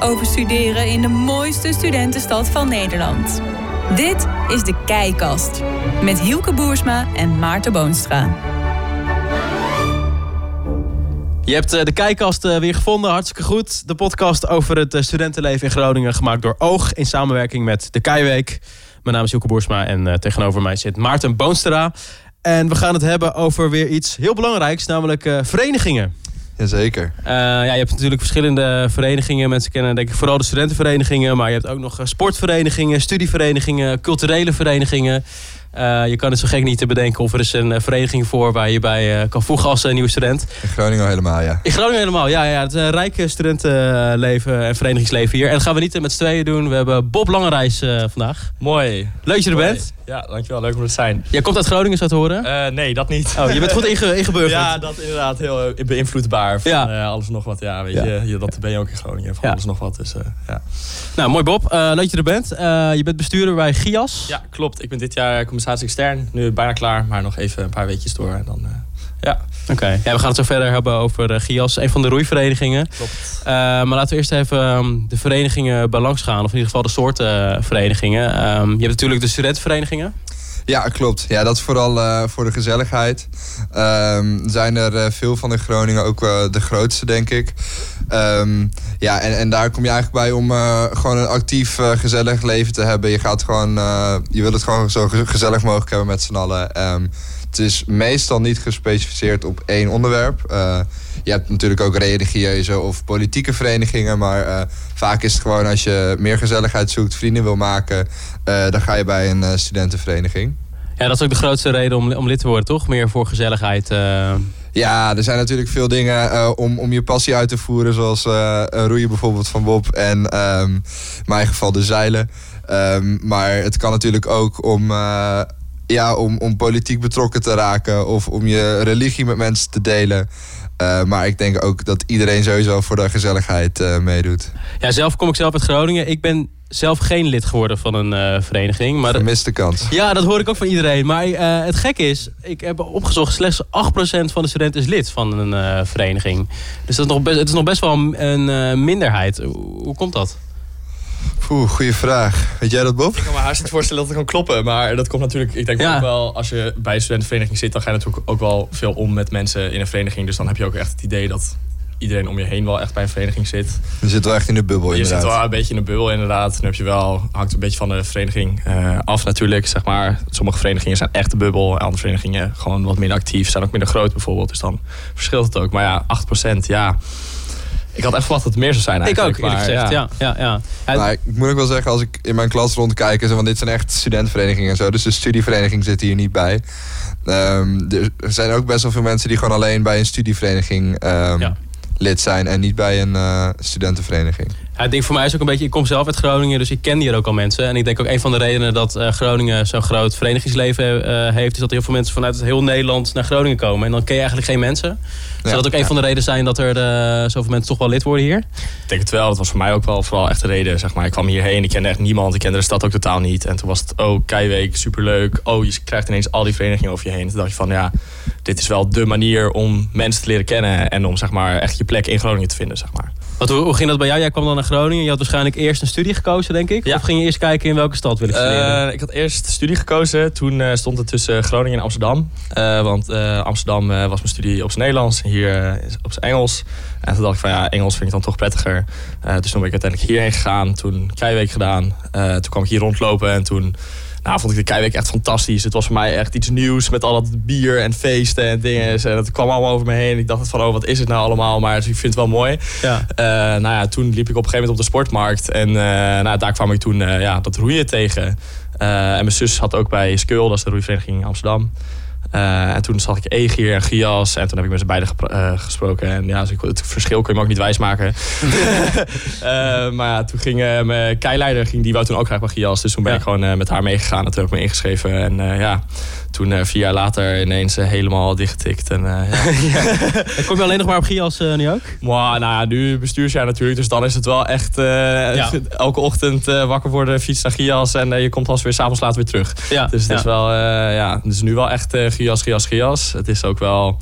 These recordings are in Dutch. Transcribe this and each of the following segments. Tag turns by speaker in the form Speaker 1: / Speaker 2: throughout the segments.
Speaker 1: over studeren in de mooiste studentenstad van Nederland. Dit is de Keikast met Hielke Boersma en Maarten Boonstra.
Speaker 2: Je hebt eh, de kijkkast eh, weer gevonden, hartstikke goed. De podcast over het eh, studentenleven in Groningen, gemaakt door Oog in samenwerking met de Keiweek. Mijn naam is Joeke Boersma en tegenover mij zit Maarten Boonstra. En we gaan het hebben over weer iets heel belangrijks, namelijk verenigingen.
Speaker 3: Jazeker.
Speaker 2: Uh, ja, je hebt natuurlijk verschillende verenigingen. Mensen kennen denk ik vooral de studentenverenigingen. Maar je hebt ook nog sportverenigingen, studieverenigingen, culturele verenigingen. Uh, je kan het zo gek niet te bedenken of er is een eh, vereniging voor waar je bij uh, kan voegen als nieuwe student.
Speaker 3: In Groningen helemaal, ja.
Speaker 2: In Groningen helemaal, ja. ja. Het is een rijk studentenleven en verenigingsleven hier. En dat gaan we niet met z'n tweeën doen. We hebben Bob Langereis vandaag.
Speaker 4: Mooi.
Speaker 2: Leuk dat je er bent.
Speaker 4: Ja, dankjewel. Leuk om er te zijn.
Speaker 2: Jij komt uit Groningen, zo te horen?
Speaker 4: Uh, nee, dat niet.
Speaker 2: Oh, je bent goed inge ingeburgerd.
Speaker 4: ja, dat inderdaad heel beïnvloedbaar. Van ja. alles nog wat. Ja, weet ja. je, dat ben je ook in Groningen. Van alles nog wat. Dus, uh, ja.
Speaker 2: Nou, mooi Bob. Uh, leuk dat je er bent. je bent bestuurder bij GIAS.
Speaker 4: Ja, klopt. Ik ben dit jaar compensatie extern. Nu bijna klaar, maar nog even een paar weekjes door. En dan, ja.
Speaker 2: Oké. Ja, we gaan het zo verder hebben over GIAS, een van de roeiverenigingen.
Speaker 4: Klopt.
Speaker 2: maar laten we eerst even um, de verenigingen bij langs gaan. Of in ieder geval de soorten verenigingen. Um, je hebt natuurlijk de studentenverenigingen.
Speaker 3: Ja, klopt. Ja, dat is vooral uh, voor de gezelligheid. Um, zijn er uh, veel van in Groningen, ook uh, de grootste, denk ik. Um, ja, en, en daar kom je eigenlijk bij om gewoon een actief, gezellig leven te hebben. Je gaat gewoon, je wil het gewoon zo gezellig mogelijk hebben met z'n allen. Um, het is meestal niet gespecificeerd op één onderwerp. Je hebt natuurlijk ook religieuze of politieke verenigingen. Maar vaak is het gewoon als je meer gezelligheid zoekt, vrienden wil maken. Dan ga je bij een studentenvereniging.
Speaker 2: Ja, dat is ook de grootste reden om, om lid te worden, toch? Meer voor gezelligheid.
Speaker 3: Ja, er zijn natuurlijk veel dingen om, om je passie uit te voeren. Zoals roeien bijvoorbeeld van Bob. En um, in mijn geval de zeilen. Um, maar het kan natuurlijk ook om ja, om, om politiek betrokken te raken of om je religie met mensen te delen. Uh, maar ik denk ook dat iedereen sowieso voor de gezelligheid uh, meedoet.
Speaker 2: Ja, zelf kom ik zelf uit Groningen. Ik ben zelf geen lid geworden van een uh, vereniging. Maar
Speaker 3: Gemiste kans.
Speaker 2: Ja, dat hoor ik ook van iedereen. Maar het gekke is, ik heb opgezocht, slechts 8% van de studenten is lid van een vereniging. Dus dat is nog best, het is nog best wel een minderheid. Hoe, hoe komt dat?
Speaker 3: Oeh, goede vraag. Weet jij dat, Bob?
Speaker 4: Ik kan me haast niet voorstellen dat het kan kloppen. Maar dat komt natuurlijk, ik denk ook wel, als je bij een studentenvereniging zit, dan ga je natuurlijk ook wel veel om met mensen in een vereniging. Dus dan heb je ook echt het idee dat iedereen om je heen wel echt bij een vereniging zit.
Speaker 3: Je zit wel echt in de bubbel,
Speaker 4: Je zit wel een beetje in de bubbel, inderdaad. Dan heb je wel, hangt een beetje van de vereniging uh, af natuurlijk, zeg maar. Sommige verenigingen zijn echt de bubbel. Andere verenigingen gewoon wat minder actief, zijn ook minder groot bijvoorbeeld. Dus dan verschilt het ook. Maar ja, 8% ja ik had echt verwacht dat het meer zou zijn eigenlijk.
Speaker 2: Ik ook, eerlijk gezegd. Ja. Ja, ja,
Speaker 3: ja. Nou, ik moet ook wel zeggen, als ik in mijn klas rondkijk... want dit zijn echt studentenverenigingen en zo... dus de studievereniging zit hier niet bij. Um, er zijn ook best wel veel mensen die gewoon alleen bij een studievereniging... Um, lid zijn en niet bij een uh, studentenvereniging.
Speaker 2: Ja, het ding voor mij is ook een beetje, ik kom zelf uit Groningen, dus ik ken hier ook al mensen. En ik denk ook een van de redenen dat uh, Groningen zo'n groot verenigingsleven uh, heeft, is dat heel veel mensen vanuit heel Nederland naar Groningen komen. En dan ken je eigenlijk geen mensen. Zou dat ook een van de redenen zijn dat er uh, zoveel mensen toch wel lid worden hier?
Speaker 4: Ik denk het wel. Dat was voor mij ook wel vooral echt de reden. Zeg maar. Ik kwam hierheen, ik kende echt niemand. Ik kende de stad ook totaal niet. En toen was het, oh, Keiweek, superleuk. Oh, je krijgt ineens al die verenigingen over je heen. Toen dacht je van, ja, dit is wel de manier om mensen te leren kennen. En om zeg maar, echt je plek in Groningen te vinden, zeg maar.
Speaker 2: Wat, hoe, ging dat bij jou? Jij kwam dan naar Groningen. Je had waarschijnlijk eerst een studie gekozen, denk ik? Of ging je eerst kijken in welke stad wil ik studeren?
Speaker 4: Uh, ik had eerst studie gekozen. Toen uh, stond het tussen Groningen en Amsterdam. Uh, want Amsterdam was mijn studie op zijn Nederlands. Hier op zijn Engels. En toen dacht ik van ja, Engels vind ik dan toch prettiger. dus toen ben ik uiteindelijk hierheen gegaan. Toen Keiweek gedaan. toen kwam ik hier rondlopen en toen... Nou, vond ik de Keiweek echt fantastisch. Het was voor mij echt iets nieuws met al dat bier en feesten en dingen. En dat kwam allemaal over me heen. Ik dacht van, oh, wat is het nou allemaal? Maar dus ik vind het wel mooi. Ja. Uh, nou ja, toen liep ik op een gegeven moment op de sportmarkt. En uh, nou, daar kwam ik toen ja, dat roeien tegen. en mijn zus had ook bij Skeul, dat is de roeivereniging in Amsterdam. Uh, en toen zag ik Egier en Gias. En toen heb ik met ze beiden uh, gesproken. En ja, dus ik, het verschil kun je me ook niet wijsmaken. uh, maar ja, toen ging mijn keileider, ging, die wou toen ook graag bij Gias. Dus toen ben ik gewoon met haar meegegaan. En toen heb ik me ingeschreven. En ja, toen vier jaar later ineens helemaal dichtgetikt. En, ja.
Speaker 2: ja. Kom je alleen nog maar op Gias nu ook?
Speaker 4: Maar, nou ja, nu bestuursjaar natuurlijk. Dus dan is het wel echt ja. elke ochtend wakker worden, fiets naar Gias. En je komt als weer s'avonds later weer terug. Ja. Dus het is wel, ja, dus nu wel echt Gias, Gias, Gias. Het is ook wel...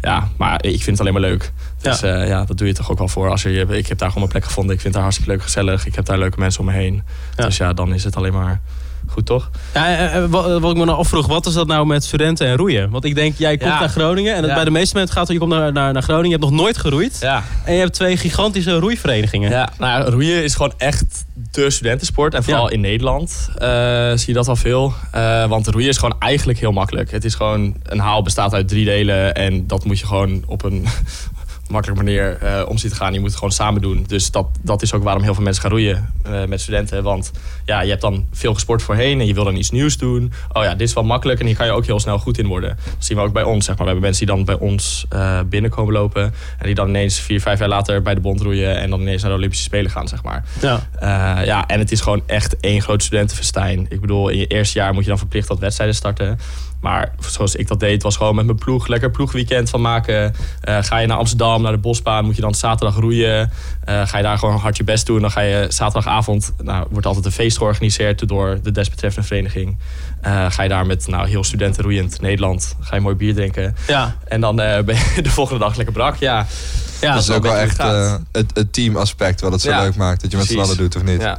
Speaker 4: ja, maar ik vind het alleen maar leuk. Dus ja. ja, dat doe je toch ook wel voor. Als je, ik heb daar gewoon mijn plek gevonden. Ik vind het daar hartstikke leuk, gezellig. Ik heb daar leuke mensen om me heen. Dus ja, dan is het alleen maar Goed toch?
Speaker 2: Ja, wat, wat ik me nou afvroeg, wat is dat nou met studenten en roeien? Want ik denk, jij komt naar Groningen en bij de meeste mensen gaat het, je komt naar, naar, naar Groningen, je hebt nog nooit geroeid.
Speaker 4: Ja.
Speaker 2: En je hebt twee gigantische roeiverenigingen.
Speaker 4: Ja, nou, roeien is gewoon echt de studentensport. En vooral in Nederland uh, zie je dat al veel. Uh, want roeien is gewoon eigenlijk heel makkelijk. Het is gewoon, een haal bestaat uit drie delen en dat moet je gewoon op een makkelijke manier uh, om te gaan. Je moet het gewoon samen doen. Dus dat, dat is ook waarom heel veel mensen gaan roeien uh, met studenten. Want ja, je hebt dan veel gesport voorheen en je wil dan iets nieuws doen. Oh ja, dit is wel makkelijk en hier kan je ook heel snel goed in worden. Dat zien we ook bij ons. Zeg maar. We hebben mensen die dan bij ons uh, binnenkomen lopen. En die dan ineens vier, vijf jaar later bij de bond roeien. En dan ineens naar de Olympische Spelen gaan, zeg maar.
Speaker 2: Ja.
Speaker 4: ja, en het is gewoon echt één groot studentenfestijn. Ik bedoel, in je eerste jaar moet je dan verplicht wat wedstrijden starten. Maar zoals ik dat deed, was gewoon met mijn ploeg lekker ploegweekend van maken. Uh, ga je naar Amsterdam, naar de bosbaan, moet je dan zaterdag roeien. Uh, ga je daar gewoon hard je best doen. Dan ga je zaterdagavond, nou, wordt altijd een feest georganiseerd door de desbetreffende vereniging. Uh, ga je daar met nou, heel studenten roeiend Nederland, ga je mooi bier drinken.
Speaker 2: Ja.
Speaker 4: En dan ben je de volgende dag lekker brak. Ja,
Speaker 3: ja dat is ook wel echt het, het teamaspect wat het zo leuk maakt. Dat je met z'n allen doet, of niet?
Speaker 4: Ja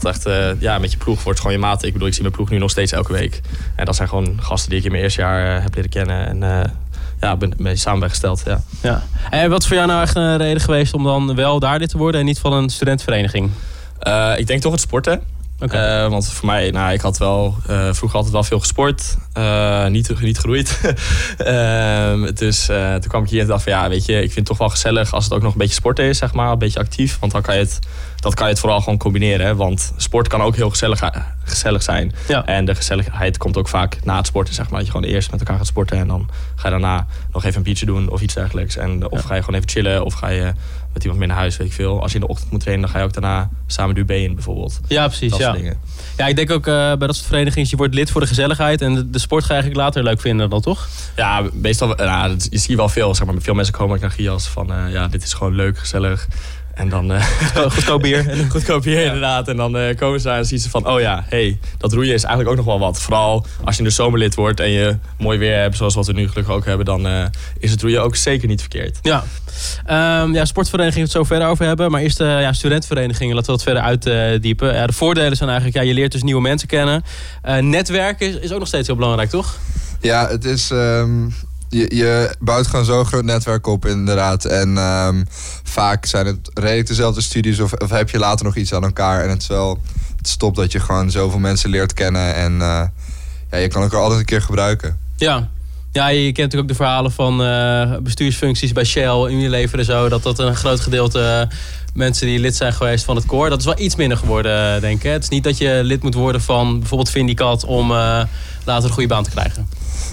Speaker 4: dat echt, uh, ja, met je ploeg wordt gewoon je maat. Ik bedoel, ik zie mijn ploeg nu nog steeds elke week. En dat zijn gewoon gasten die ik in mijn eerste jaar uh, heb leren kennen. En uh, ja, ben mee samen ben gesteld. Ja.
Speaker 2: Ja. En wat is voor jou nou echt een reden geweest om dan wel daar dit te worden en niet van een studentenvereniging?
Speaker 4: ik denk toch het sporten. Okay. Uh, want voor mij, nou, ik had wel uh, vroeger altijd wel veel gesport. Uh, niet, niet geroeid. Ehm, dus toen kwam ik hier en dacht van ja, weet je, ik vind het toch wel gezellig als het ook nog een beetje sporten is, zeg maar. Een beetje actief. Want dan kan je het, dat kan je het vooral gewoon combineren. Want sport kan ook heel gezellig, gezellig zijn.
Speaker 2: Ja.
Speaker 4: En de gezelligheid komt ook vaak na het sporten, zeg maar. Dat je gewoon eerst met elkaar gaat sporten en dan ga je daarna nog even een biertje doen of iets dergelijks. En, of ja. ga je gewoon even chillen of ga je met iemand mee naar huis, weet ik veel. Als je in de ochtend moet trainen, dan ga je ook daarna samen de in bijvoorbeeld.
Speaker 2: Ja, precies. ja. Dingen. ja, ik denk ook uh, bij dat soort verenigingen, je wordt lid voor de gezelligheid en de, de, sport ga je eigenlijk later leuk vinden dan toch?
Speaker 4: Ja, meestal, nou, je ziet wel veel, zeg maar, veel mensen komen naar Gias van, uh, ja, dit is gewoon leuk, gezellig. En dan... Uh,
Speaker 2: goedkoop bier.
Speaker 4: goedkoop bier, ja. inderdaad. En dan uh, komen ze daar en zien ze van... Oh ja, hey, dat roeien is eigenlijk ook nog wel wat. Vooral als je in de zomerlid wordt en je mooi weer hebt... zoals wat we nu gelukkig ook hebben... dan uh, is het roeien ook zeker niet verkeerd.
Speaker 2: Ja. Um, ja, sportverenigingen het zo verder over hebben. Maar eerst ja, studentenverenigingen, laten we dat verder uitdiepen. Ja, de voordelen zijn eigenlijk... Ja, je leert dus nieuwe mensen kennen. netwerken is, is ook nog steeds heel belangrijk, toch?
Speaker 3: Ja, het is... Um je, je bouwt gewoon zo'n groot netwerk op, inderdaad. En um, vaak zijn het redelijk dezelfde studies, of, of, heb je later nog iets aan elkaar. En het is wel het stop dat je gewoon zoveel mensen leert kennen. En uh, ja, je kan elkaar altijd een keer gebruiken.
Speaker 2: Ja. Ja, je kent natuurlijk ook de verhalen van uh, bestuursfuncties bij Shell, Unilever en zo. Dat dat een groot gedeelte uh, mensen die lid zijn geweest van het koor. Dat is wel iets minder geworden, denk ik. Het is niet dat je lid moet worden van bijvoorbeeld Vindicat om later een goede baan te krijgen.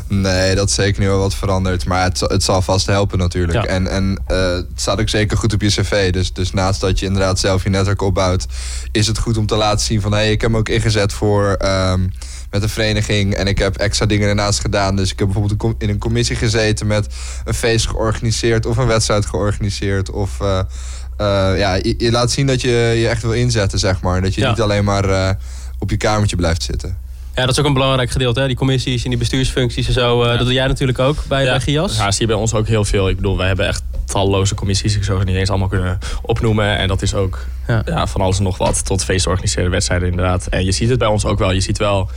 Speaker 3: Nee, dat is zeker niet wel wat veranderd. Maar het, het zal vast helpen natuurlijk. En, en uh, het staat ook zeker goed op je cv. Dus, dus naast dat je inderdaad zelf je netwerk opbouwt... is het goed om te laten zien van... hé, hey, ik heb me ook ingezet voor... Um, met een vereniging en ik heb extra dingen ernaast gedaan. Dus ik heb bijvoorbeeld in een commissie gezeten met een feest georganiseerd of een wedstrijd georganiseerd. Of uh, ja, je, je, laat zien dat je je echt wil inzetten, zeg maar. Dat je ja. niet alleen maar uh, op je kamertje blijft zitten.
Speaker 2: Ja, dat is ook een belangrijk gedeelte. Hè? Die commissies en die bestuursfuncties en zo. Uh, Dat doe jij natuurlijk ook bij,
Speaker 4: ja.
Speaker 2: bij GIAS.
Speaker 4: Ja, zie je bij ons ook heel veel. Ik bedoel, wij hebben echt talloze commissies. Ik zou ze niet eens allemaal kunnen opnoemen. En dat is ook ja. ja van alles en nog wat. Tot feestorganiseerde wedstrijden inderdaad. En je ziet het bij ons ook wel. Je ziet wel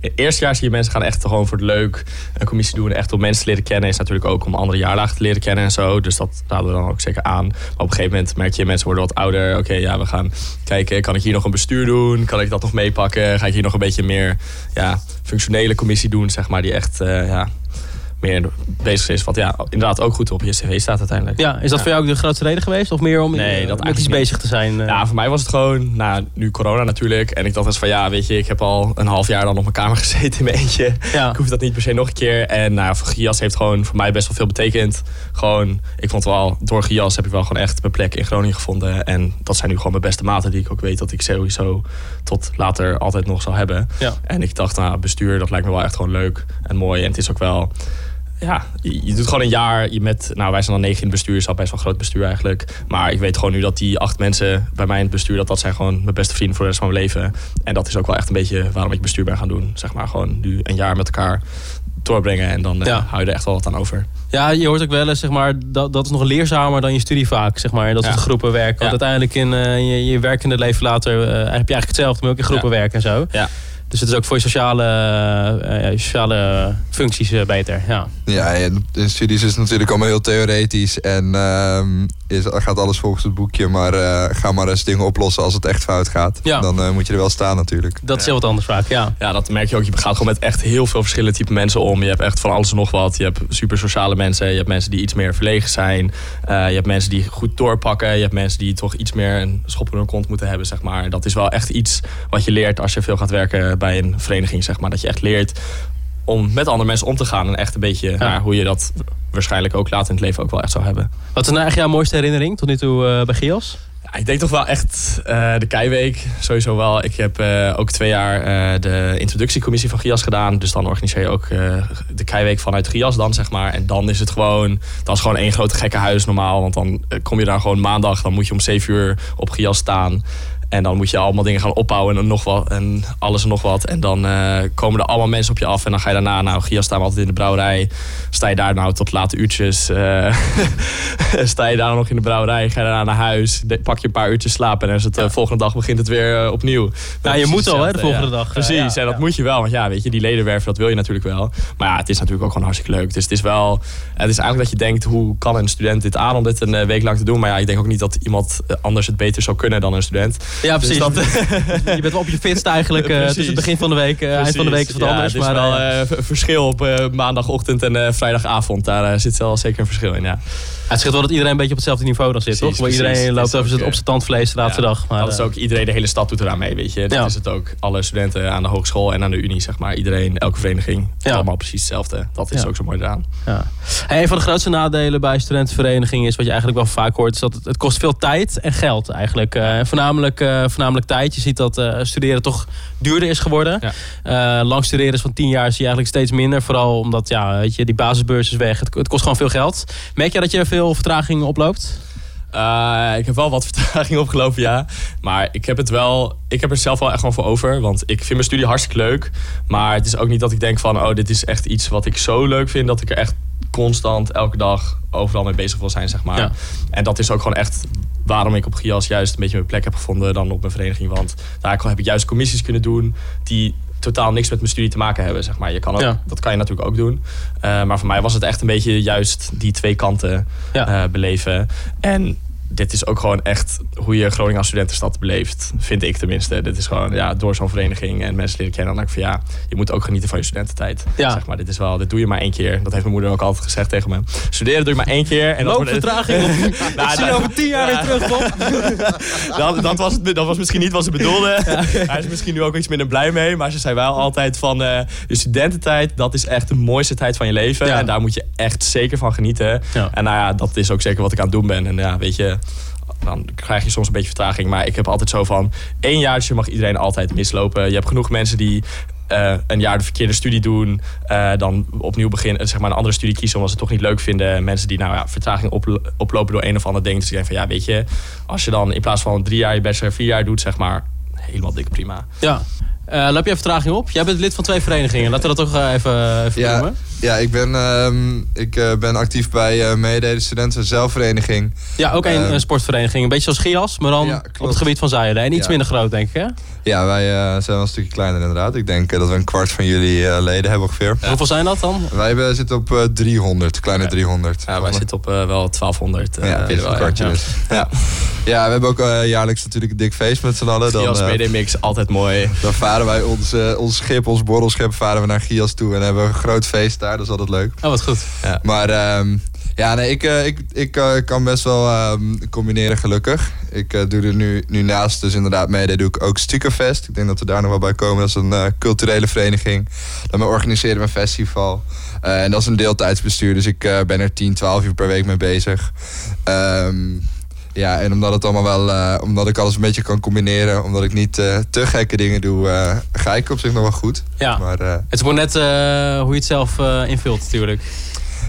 Speaker 4: het eerste jaar zie je mensen gaan echt gewoon voor het leuk een commissie doen. Echt om mensen te leren kennen. Is natuurlijk ook om andere jaarlagen te leren kennen en zo. Dus dat raden we dan ook zeker aan. Maar op een gegeven moment merk je, mensen worden wat ouder. Oké, ja, we gaan kijken. Kan ik hier nog een bestuur doen? Kan ik dat nog meepakken? Ga ik hier nog een beetje meer ja, functionele commissie doen, zeg maar. Die echt, uh, ja, meer bezig is. Wat ja, inderdaad ook goed op je cv staat uiteindelijk.
Speaker 2: Ja, is dat
Speaker 4: ja.
Speaker 2: voor jou ook de grootste reden geweest? Of meer om
Speaker 4: nee, dat
Speaker 2: met iets bezig te zijn? Uh...
Speaker 4: Ja, voor mij was het gewoon, nou, nu corona natuurlijk. En ik dacht eens van ja, weet je, ik heb al een half jaar dan op mijn kamer gezeten in mijn eentje.
Speaker 2: Ja.
Speaker 4: Ik hoef dat niet per se nog een keer. En nou, voor Gias heeft gewoon voor mij best wel veel betekend. Gewoon, ik vond wel, door Gias heb ik wel gewoon echt mijn plek in Groningen gevonden. En dat zijn nu gewoon mijn beste maten die ik ook weet dat ik sowieso tot later altijd nog zal hebben.
Speaker 2: Ja.
Speaker 4: En ik dacht, nou, bestuur, dat lijkt me wel echt gewoon leuk en mooi. En het is ook wel ja, je, doet gewoon een jaar je met, nou wij zijn dan negen in het bestuur, is al best wel een groot bestuur eigenlijk. Maar ik weet gewoon nu dat die acht mensen bij mij in het bestuur, dat dat zijn gewoon mijn beste vrienden voor de rest van mijn leven. En dat is ook wel echt een beetje waarom ik bestuur ben gaan doen. Zeg maar gewoon nu een jaar met elkaar doorbrengen. En dan
Speaker 2: Ja.
Speaker 4: hou je er echt wel wat aan over.
Speaker 2: Ja, je hoort ook wel eens, zeg maar, dat, dat is nog leerzamer dan je studie vaak, zeg maar. Dat
Speaker 4: Ja.
Speaker 2: soort groepen werken. Want
Speaker 4: Ja.
Speaker 2: uiteindelijk in eh, je, je werkende leven later eh, heb je eigenlijk hetzelfde, maar ook in groepen werken en zo.
Speaker 4: Ja.
Speaker 2: Dus het is ook voor je sociale, eh, je sociale functies eh, beter. Ja.
Speaker 3: Ja, en in studies is het natuurlijk allemaal heel theoretisch. En ehm, is, gaat alles volgens het boekje. Maar eh, ga maar eens dingen oplossen als het echt fout gaat.
Speaker 2: Ja.
Speaker 3: Dan eh, moet je er wel staan natuurlijk.
Speaker 2: Dat is heel wat anders vaak, ja.
Speaker 4: Ja, dat merk je ook. Je gaat gewoon met echt heel veel verschillende type mensen om. Je hebt echt van alles en nog wat. Je hebt super sociale mensen. Je hebt mensen die iets meer verlegen zijn. Eh, je hebt mensen die goed doorpakken. Je hebt mensen die toch iets meer een schop in hun kont moeten hebben, zeg maar. Dat is wel echt iets wat je leert als je veel gaat werken bij een vereniging, zeg maar. Dat je echt leert om met andere mensen om te gaan. En echt een beetje nou, hoe je dat waarschijnlijk ook later in het leven ook wel echt zou hebben.
Speaker 2: Wat is nou echt jouw mooiste herinnering tot nu toe eh, bij Gios?
Speaker 4: Ja, ik denk toch wel echt eh, de Keiweek. Sowieso wel. Ik heb eh, ook twee jaar de introductiecommissie van GIAS gedaan. Dus dan organiseer je ook de Keiweek vanuit GIAS dan, zeg maar. En dan is het gewoon... Dat is gewoon één grote gekke huis normaal. Want dan kom je daar gewoon maandag. Dan moet je om 7 uur op GIAS staan. En dan moet je allemaal dingen gaan opbouwen en nog wat en alles en nog wat. En dan eh, komen er allemaal mensen op je af. En dan ga je daarna, nou, Gia staan we altijd in de brouwerij. Sta je daar nou tot late uurtjes. eh, sta je daar nog in de brouwerij, ga je daarna naar huis. de- Pak je een paar uurtjes slapen. En is het, eh, volgende dag begint het weer opnieuw.
Speaker 2: Ja, je moet al, hè, de volgende
Speaker 4: ja.
Speaker 2: dag.
Speaker 4: Precies,
Speaker 2: ja,
Speaker 4: en dat moet je wel. Want ja, weet je, die ledenwerven, dat wil je natuurlijk wel. Maar ja, het is natuurlijk ook gewoon hartstikke leuk. Dus het is wel, het is eigenlijk dat je denkt, hoe kan een student dit aan om dit een week lang te doen? Maar ja, ik denk ook niet dat iemand anders het beter zou kunnen dan een student.
Speaker 2: Ja, precies.
Speaker 4: Dus dat-
Speaker 2: je bent wel op je fitst eigenlijk.
Speaker 4: Precies.
Speaker 2: tussen het begin van de week, eh, eind van de week is wat
Speaker 4: Ja,
Speaker 2: anders.
Speaker 4: Het is
Speaker 2: maar,
Speaker 4: wel
Speaker 2: eh,
Speaker 4: verschil op maandagochtend en vrijdagavond. Daar zit wel zeker een verschil in, ja.
Speaker 2: het scheelt wel dat iedereen een beetje op hetzelfde niveau dan zit,
Speaker 4: Precies,
Speaker 2: toch? Waar
Speaker 4: precies.
Speaker 2: iedereen
Speaker 4: Het
Speaker 2: loopt over
Speaker 4: eh,
Speaker 2: op zijn tandvlees de laatste
Speaker 4: Ja,
Speaker 2: dag. Maar,
Speaker 4: dat is ook iedereen, de hele stad doet eraan mee, weet je. Dat
Speaker 2: Ja.
Speaker 4: is het ook. Alle studenten aan de hogeschool en aan de unie, zeg maar. Iedereen, elke vereniging, allemaal precies hetzelfde. Dat is ook zo mooi eraan.
Speaker 2: Een van de grootste nadelen bij studentenverenigingen is wat je eigenlijk wel vaak hoort, is dat het, het kost veel tijd en geld eigenlijk. Eh, voornamelijk, eh, voornamelijk tijd. Je ziet dat eh, studeren toch duurder is geworden. Eh, lang studeren is van tien jaar zie je eigenlijk steeds minder. Vooral omdat ja, weet je, die basisbeurs is weg. Het, het kost gewoon veel geld. Merk je dat je veel vertraging oploopt?
Speaker 4: Ik heb wel wat vertraging opgelopen, ja. Maar ik heb het wel. Ik heb er zelf wel echt gewoon voor over. Want ik vind mijn studie hartstikke leuk. Maar het is ook niet dat ik denk van, oh, dit is echt iets wat ik zo leuk vind. Dat ik er echt constant elke dag overal mee bezig wil zijn, zeg maar.
Speaker 2: Ja.
Speaker 4: En dat is ook gewoon echt waarom ik op GIAS juist een beetje mijn plek heb gevonden dan op mijn vereniging. Want daar heb ik juist commissies kunnen doen die totaal niks met mijn studie te maken hebben, zeg maar. Je kan ook,
Speaker 2: Ja.
Speaker 4: Dat kan je natuurlijk ook doen. Eh, maar voor mij was het echt een beetje juist die twee kanten
Speaker 2: Ja.
Speaker 4: eh, beleven. En dit is ook gewoon echt hoe je Groningen als studentenstad beleeft. Vind ik tenminste. Dit is gewoon ja, door zo'n vereniging en mensen leren kennen. Dan denk ik van ja, je moet ook genieten van je studententijd.
Speaker 2: Ja.
Speaker 4: Zeg maar, dit is wel, dit doe je maar één keer. Dat heeft mijn moeder ook altijd gezegd tegen me. Studeren doe je maar één keer. En dat
Speaker 2: Loop
Speaker 4: wordt-
Speaker 2: vertraging op.
Speaker 4: Nou,
Speaker 2: Ik zie je over tien jaar weer terug, Bob.
Speaker 4: dat, dat, was, het- dat was misschien niet wat ze bedoelde. Hij is misschien nu ook iets minder blij mee. Maar ze zei wel altijd van... eh de studententijd, dat is echt de mooiste tijd van je leven.
Speaker 2: Ja.
Speaker 4: En daar moet je echt zeker van genieten. En nou ja, dat is ook zeker wat ik aan het doen ben. En ja, weet je... Dan krijg je soms een beetje vertraging. Maar ik heb altijd zo van... één jaartje mag iedereen altijd mislopen. Je hebt genoeg mensen die... eh, een jaar de verkeerde studie doen, eh, dan opnieuw beginnen, zeg maar een andere studie kiezen omdat ze het toch niet leuk vinden. Mensen die nou ja, vertraging oplo- oplopen door een of ander ding. Dus ik denk van ja, weet je, als je dan in plaats van drie jaar je bachelor vier jaar doet, zeg maar, helemaal dik prima.
Speaker 2: Ja. Eh, loop je vertraging op? Jij bent lid van twee verenigingen. Laten we dat toch eh, even, even
Speaker 3: Ja,
Speaker 2: noemen.
Speaker 3: Ja ik, ben, ehm, ik eh, ben actief bij eh Mede, de studenten zelfvereniging.
Speaker 2: Ja, ook een
Speaker 3: Ehm,
Speaker 2: eh, sportvereniging. Een beetje zoals Gias, maar dan
Speaker 3: Ja,
Speaker 2: op het gebied van Zuiden. En iets
Speaker 3: Ja.
Speaker 2: minder groot, denk ik, hè?
Speaker 3: Ja, wij eh, zijn wel een stukje kleiner inderdaad. Ik denk dat we een kwart van jullie leden hebben ongeveer.
Speaker 2: Hoeveel zijn dat dan?
Speaker 3: Wij zitten op eh, 300, kleine 300.
Speaker 4: Ja, wij zitten op wel 1200. eh,
Speaker 3: Ja,
Speaker 4: weet je
Speaker 3: een
Speaker 4: wel,
Speaker 3: kwartje
Speaker 4: ja.
Speaker 3: dus. Ja. ja, we hebben ook jaarlijks natuurlijk een dik feest met z'n allen. Dan,
Speaker 4: Gias Mix, altijd mooi.
Speaker 3: dan varen wij ons, ons schip, ons borrelschip, varen we naar Gias toe. En hebben we een groot feest daar, dat is altijd leuk.
Speaker 2: Oh, wat goed.
Speaker 3: Maar ehm, ja, nee, ik, eh, ik, ik eh, kan best wel ehm, combineren gelukkig. Ik eh, doe er nu, nu naast dus inderdaad mee, doe ik ook Stukenfest. Ik denk dat we daar nog wel bij komen. Dat is een culturele vereniging. Daarmee organiseren we een festival. En dat is een deeltijdsbestuur, dus ik ben er 10, 12 uur per week mee bezig. Ehm, ja, en omdat het allemaal wel, eh, omdat ik alles een beetje kan combineren, omdat ik niet eh, te gekke dingen doe, eh, ga ik op zich nog wel goed.
Speaker 2: Ja.
Speaker 3: Maar
Speaker 2: Het is maar net hoe je het zelf invult, natuurlijk.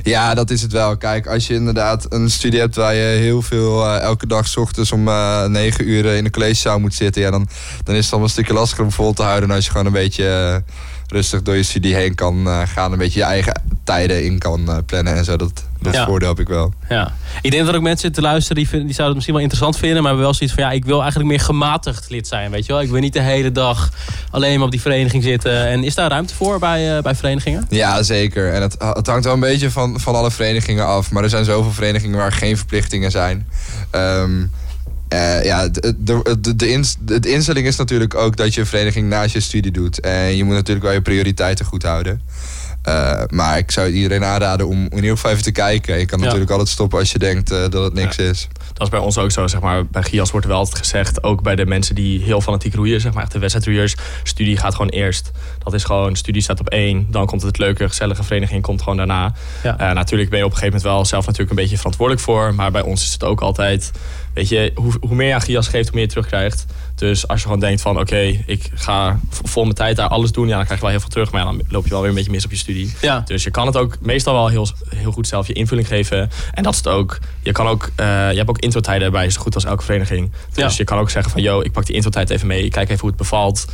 Speaker 3: Ja, dat is het wel. Kijk, als je inderdaad een studie hebt waar je heel veel elke dag 's ochtends om negen uur in de collegezaal moet zitten, ja, dan, dan is het allemaal een stukje lastiger om vol te houden als je gewoon een beetje, rustig door je studie heen kan eh, gaan. Een beetje je eigen tijden in kan eh, plannen en zo. Dat, dat
Speaker 2: Ja.
Speaker 3: voordeel heb ik wel.
Speaker 2: Ja. Ik denk dat ook mensen te luisteren die, vinden, die zouden het misschien wel interessant vinden. Maar hebben wel zoiets van ja, ik wil eigenlijk meer gematigd lid zijn. Weet je wel? Ik wil niet de hele dag alleen maar op die vereniging zitten. En is daar ruimte voor bij, eh, bij verenigingen?
Speaker 3: Ja, zeker. En het, het hangt wel een beetje van, van alle verenigingen af. Maar er zijn zoveel verenigingen waar geen verplichtingen zijn. Ehm, eh, ja, de, de, de, de, ins- de instelling is natuurlijk ook dat je een vereniging naast je studie doet. En je moet natuurlijk wel je prioriteiten goed houden. Eh, maar ik zou iedereen aanraden om in ieder geval even te kijken. Je kan
Speaker 2: Ja.
Speaker 3: natuurlijk altijd stoppen als je denkt eh, dat het niks is.
Speaker 4: Dat is bij ons ook zo, zeg maar. Bij Gias wordt wel altijd gezegd, ook bij de mensen die heel fanatiek roeien, zeg maar, echt de wedstrijdroeiers, studie gaat gewoon eerst. Dat is gewoon, studie staat op één, dan komt het leuke, gezellige vereniging, komt gewoon daarna.
Speaker 2: Ja.
Speaker 4: Eh, natuurlijk ben je op een gegeven moment wel zelf natuurlijk een beetje verantwoordelijk voor, maar bij ons is het ook altijd, weet je, hoe, hoe meer je aan Gias geeft, hoe meer je terugkrijgt. Dus als je gewoon denkt van, oké, ik ga vol mijn tijd daar alles doen, ja, dan krijg je wel heel veel terug, maar ja, dan loop je wel weer een beetje mis op je studie.
Speaker 2: Ja.
Speaker 4: Dus je kan het ook meestal wel heel, heel goed zelf je invulling geven. En dat is het ook. Je kan ook, eh, je hebt ook introtijden bij zo goed als elke vereniging. Dus
Speaker 2: Ja.
Speaker 4: je kan ook zeggen van, yo, ik pak die introtijd even mee. Ik kijk even hoe het bevalt.